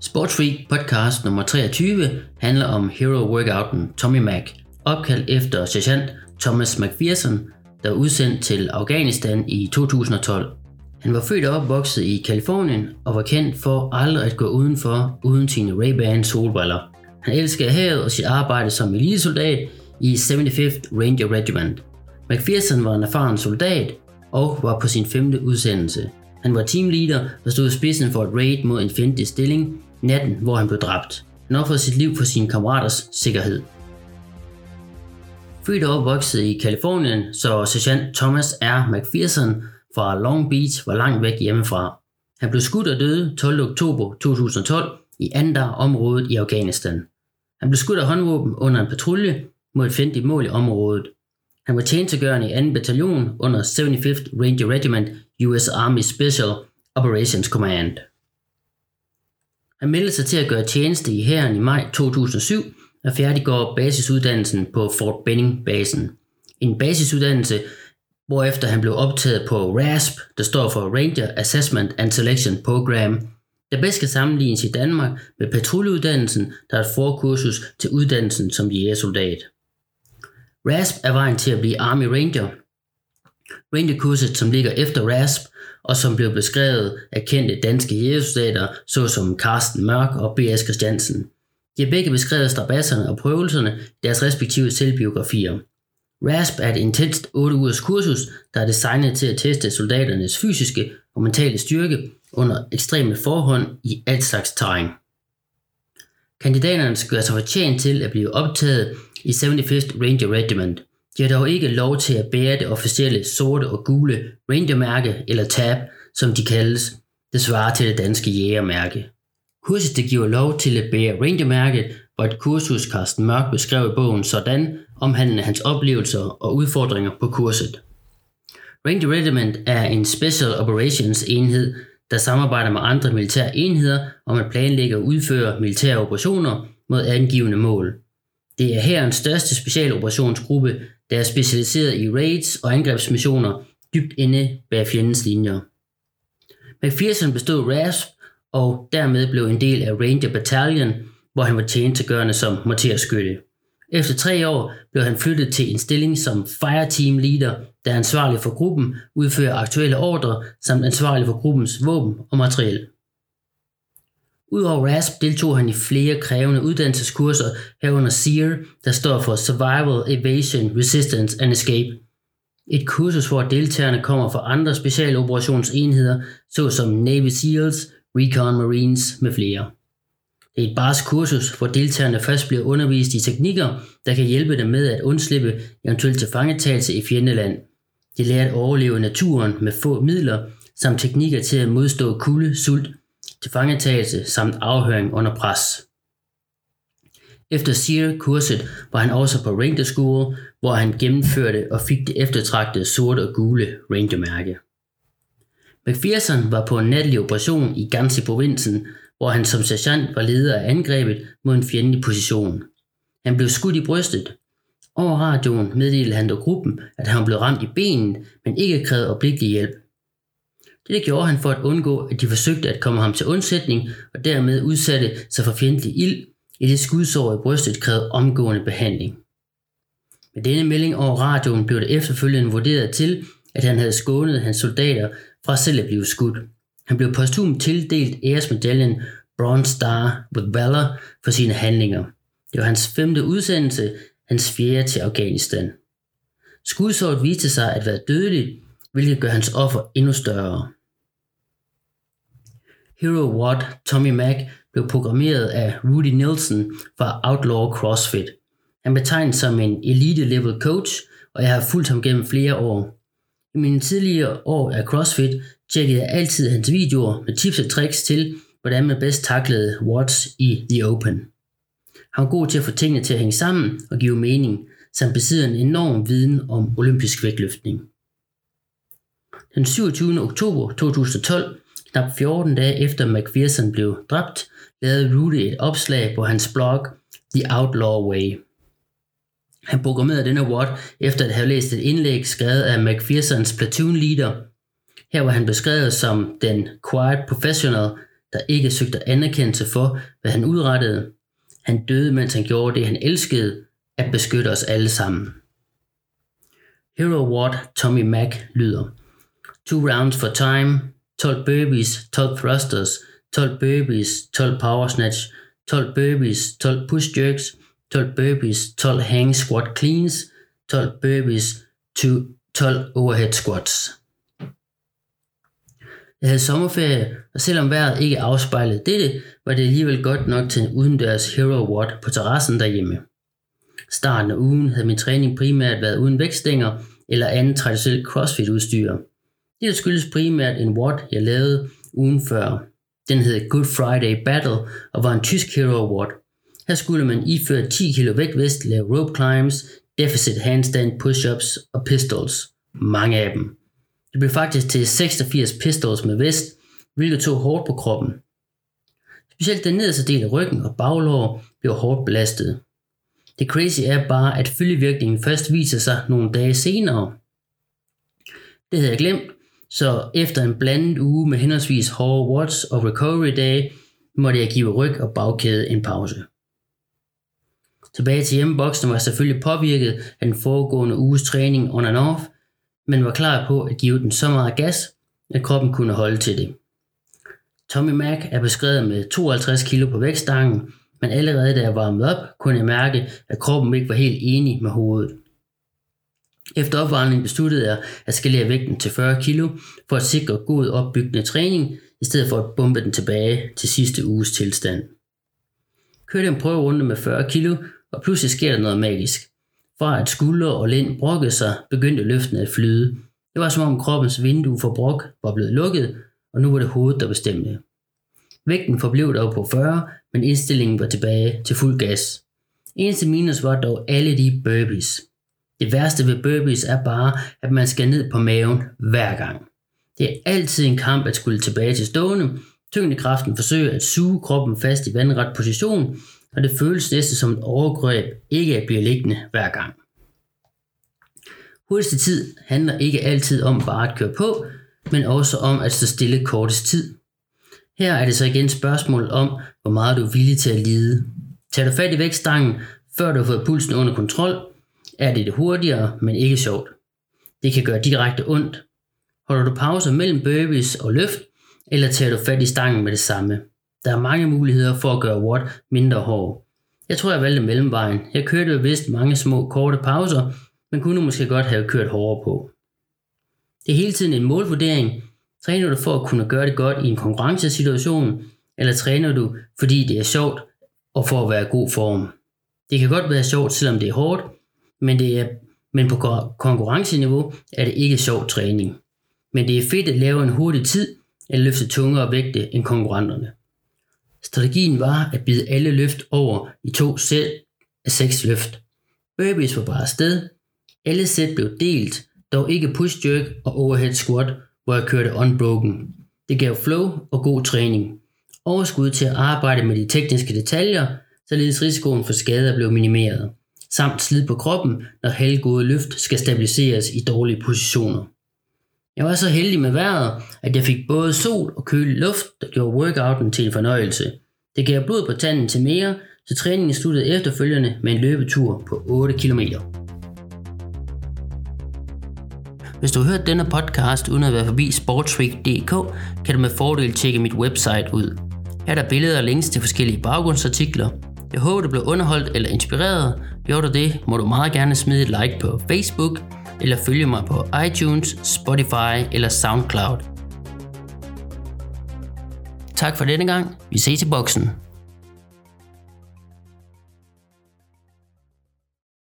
Sportsfreak podcast nummer 23 handler om hero workouten Tommy Mac, opkaldt efter sergeant Thomas McPherson, der var udsendt til Afghanistan i 2012. Han var født og opvokset i Kalifornien og var kendt for aldrig at gå udenfor uden sine Ray-Ban solbriller. Han elskede havet og sit arbejde som elitesoldat i 75th Ranger Regiment. McPherson var en erfaren soldat og var på sin femte udsendelse. Han var teamleader og stod i spidsen for et raid mod en fjendtlig stilling natten, hvor han blev dræbt. Han offrede sit liv for sine kammeraters sikkerhed. Født og opvokset i Kalifornien, så sergeant Thomas R. McPherson fra Long Beach var langt væk hjemmefra. Han blev skudt og døde 12. oktober 2012 i Andar-området i Afghanistan. Han blev skudt af håndvåben under en patrulje mod et fjendtligt mål i området. Han var tjenestegørende i 2. bataljon under 75th Ranger Regiment US Army Special Operations Command. Han meldte sig til at gøre tjeneste i hæren i maj 2007 og færdiggår basisuddannelsen på Fort Benning-basen. En basisuddannelse, hvorefter han blev optaget på RASP, der står for Ranger Assessment and Selection Program, der bedst kan sammenlignes i Danmark med patruljeuddannelsen, der er et forkursus til uddannelsen som jægersoldat. RASP er vejen til at blive Army Ranger. Rangerkurset, som ligger efter RASP, og som blev beskrevet af kendte danske jægersoldater, såsom Carsten Mørk og B.S. Christiansen. De har begge beskrevet strabasserne og prøvelserne i deres respektive selvbiografier. RASP er et intenst 8 ugers kursus, der er designet til at teste soldaternes fysiske og mentale styrke under ekstreme forhold i alt slags terræn. Kandidaterne skal gøre sig fortjent til at blive optaget i 75th Ranger Regiment. De har dog ikke lov til at bære det officielle sorte og gule Ranger-mærke eller tab, som de kaldes. Det svarer til det danske jægermærke. Kurset det giver lov til at bære Ranger-mærket, et kursus Carsten Mørk beskrev i bogen sådan, omhandlende hans oplevelser og udfordringer på kurset. Ranger Regiment er en Special Operations enhed, der samarbejder med andre militære enheder om at planlægge og udføre militære operationer mod angivende mål. Det er herrens største specialoperationsgruppe, der er specialiseret i raids og angrebsmissioner dybt inde bag fjendens linjer. McPherson bestod RASP og dermed blev en del af Ranger Battalion, hvor han var tjenestegørende som morterskytte. Efter tre år blev han flyttet til en stilling som Fireteam Leader, der er ansvarlig for gruppen, udfører aktuelle ordre samt ansvarlig for gruppens våben og materiel. Udover RASP deltog han i flere krævende uddannelseskurser herunder SEER, der står for Survival, Evasion, Resistance and Escape. Et kursus, hvor deltagerne kommer fra andre specialoperationsenheder, såsom Navy SEALs, Recon Marines med flere. Det er et bars kursus, hvor deltagerne først bliver undervist i teknikker, der kan hjælpe dem med at undslippe eventuelt til fangetagelse i fjendeland. De lærer at overleve naturen med få midler, samt teknikker til at modstå kulde, sult, tilfangetagelse samt afhøring under pres. Efter SEER-kurset var han også på Ranger School, hvor han gennemførte og fik det eftertragtede sorte og gule Ranger-mærke. McPherson var på en natlig operation i Gansi provinsen, hvor han som sergeant var leder af angrebet mod en fjendtlig position. Han blev skudt i brystet. Over radioen meddelte han til gruppen, at han blev ramt i benet, men ikke krævede øjeblikkelig hjælp. Det gjorde han for at undgå, at de forsøgte at komme ham til undsætning og dermed udsatte sig for fjendtlig ild, i det skudsår i brystet krævede omgående behandling. Med denne melding over radioen blev det efterfølgende vurderet til, at han havde skånet hans soldater fra selv at blive skudt. Han blev posthum tildelt æresmedaljen Bronze Star with Valor for sine handlinger. Det var hans femte udsendelse, hans fjerde til Afghanistan. Skudsåret viste sig at være dødeligt, hvilket gør hans offer endnu større. Hero Watt Tommy Mac blev programmeret af Rudy Nielsen fra Outlaw CrossFit. Han betegnes som en elite level coach, og jeg har fulgt ham gennem flere år. I mine tidligere år af CrossFit tjekkede jeg altid hans videoer med tips og tricks til, hvordan man bedst taklede watts i The Open. Han er god til at få tingene til at hænge sammen og give mening, samt besidder en enorm viden om olympisk vægtløftning. Den 27. oktober 2012, knap 14 dage efter McPherson blev dræbt, lavede Rudy et opslag på hans blog The Outlaw Way. Han programmerede denne award efter at have læst et indlæg skrevet af McPhersons platoon leader. Her var han beskrevet som den quiet professional, der ikke søgte anerkendelse for, hvad han udrettede. Han døde, mens han gjorde det, han elskede, at beskytte os alle sammen. Hero Award Tommy Mac lyder. Two rounds for time, 12 burpees, 12 thrusters, 12 burpees, 12 power snatch, 12 burpees, 12 push jerks, 12 burpees, 12 hang squat cleans, 12 burpees, 12 overhead squats. Jeg havde sommerferie, og selvom vejret ikke afspejlede dette, var det alligevel godt nok til en udendørs Hero watt på terrassen derhjemme. Starten af ugen havde min træning primært været uden vægtstænger eller andet traditionelt CrossFit-udstyr. Det skyldes primært en WOD, jeg lavede ugen før. Den hed Good Friday Battle og var en tysk Hero Award. Her skulle man iføre 10 kg vægtvest, lave rope climbs, deficit handstand push-ups og pistols. Mange af dem. Det blev faktisk til 86 pistols med vest, hvilket tog hårdt på kroppen. Specielt den nederste del af ryggen og baglår blev hårdt belastet. Det crazy er bare, at følgevirkningen først viser sig nogle dage senere. Det havde jeg glemt, så efter en blandet uge med henholdsvis hårde watts og recovery day, måtte jeg give ryg og bagkæde en pause. Tilbage til hjemmeboksen var jeg selvfølgelig påvirket af den foregående uges træning on and off, men var klar på at give den så meget gas, at kroppen kunne holde til det. Tommy Mac er beskrevet med 52 kg på vægtstangen, men allerede da jeg varmede op, kunne jeg mærke, at kroppen ikke var helt enig med hovedet. Efter opvarmningen besluttede jeg at skalere vægten til 40 kg for at sikre god opbyggende træning, i stedet for at bombe den tilbage til sidste uges tilstand. Kørte en prøverunde med 40 kg, og pludselig sker der noget magisk. Fra at skuldre og lænd brokkede sig, begyndte løften at flyde. Det var som om kroppens vindue for brok var blevet lukket, og nu var det hovedet, der bestemte. Vægten forblev dog på 40, men indstillingen var tilbage til fuld gas. Eneste minus var dog alle de burpees. Det værste ved burpees er bare, at man skal ned på maven hver gang. Det er altid en kamp at skulle tilbage til stående. Tyngdekraften forsøger at suge kroppen fast i vandret position, og det føles næsten som et overgreb ikke at blive liggende hver gang. Hurtigste tid handler ikke altid om bare at køre på, men også om at stå stille kortest tid. Her er det så igen spørgsmål om, hvor meget du er villig til at lide. Tag du fat i vægtstangen, før du har fået pulsen under kontrol, er det det hurtigere, men ikke sjovt. Det kan gøre direkte ondt. Holder du pauser mellem burpees og løft, eller tager du fat i stangen med det samme? Der er mange muligheder for at gøre watt mindre hård. Jeg tror, jeg valgte mellemvejen. Jeg kørte vist mange små, korte pauser, men kunne måske godt have kørt hårdere på. Det er hele tiden en målvurdering. Træner du for at kunne gøre det godt i en konkurrencesituation, eller træner du, fordi det er sjovt og for at være i god form? Det kan godt være sjovt, selvom det er hårdt, men, det er, men på konkurrenceniveau er det ikke sjov træning. Men det er fedt at lave en hurtig tid, at løfte tungere vægte end konkurrenterne. Strategien var at bide alle løft over i to sæt af seks løft. Burpees var bare sted. Alle sæt blev delt, dog ikke push jerk og overhead squat, hvor jeg kørte unbroken. Det gav flow og god træning. Overskud til at arbejde med de tekniske detaljer, således risikoen for skader blev minimeret. Samt slid på kroppen, når halvgode løft skal stabiliseres i dårlige positioner. Jeg var så heldig med vejret, at jeg fik både sol og kølig luft, der gjorde workouten til en fornøjelse. Det gav blod på tanden til mere, så træningen sluttede efterfølgende med en løbetur på 8 km. Hvis du har hørt denne podcast uden at være forbi sportsweek.dk, kan du med fordel tjekke mit website ud. Her er der billeder og links til forskellige baggrundsartikler. Jeg håber, du blev underholdt eller inspireret. Gjorde du det, må du meget gerne smide et like på Facebook, eller følge mig på iTunes, Spotify eller SoundCloud. Tak for denne gang. Vi ses i boksen.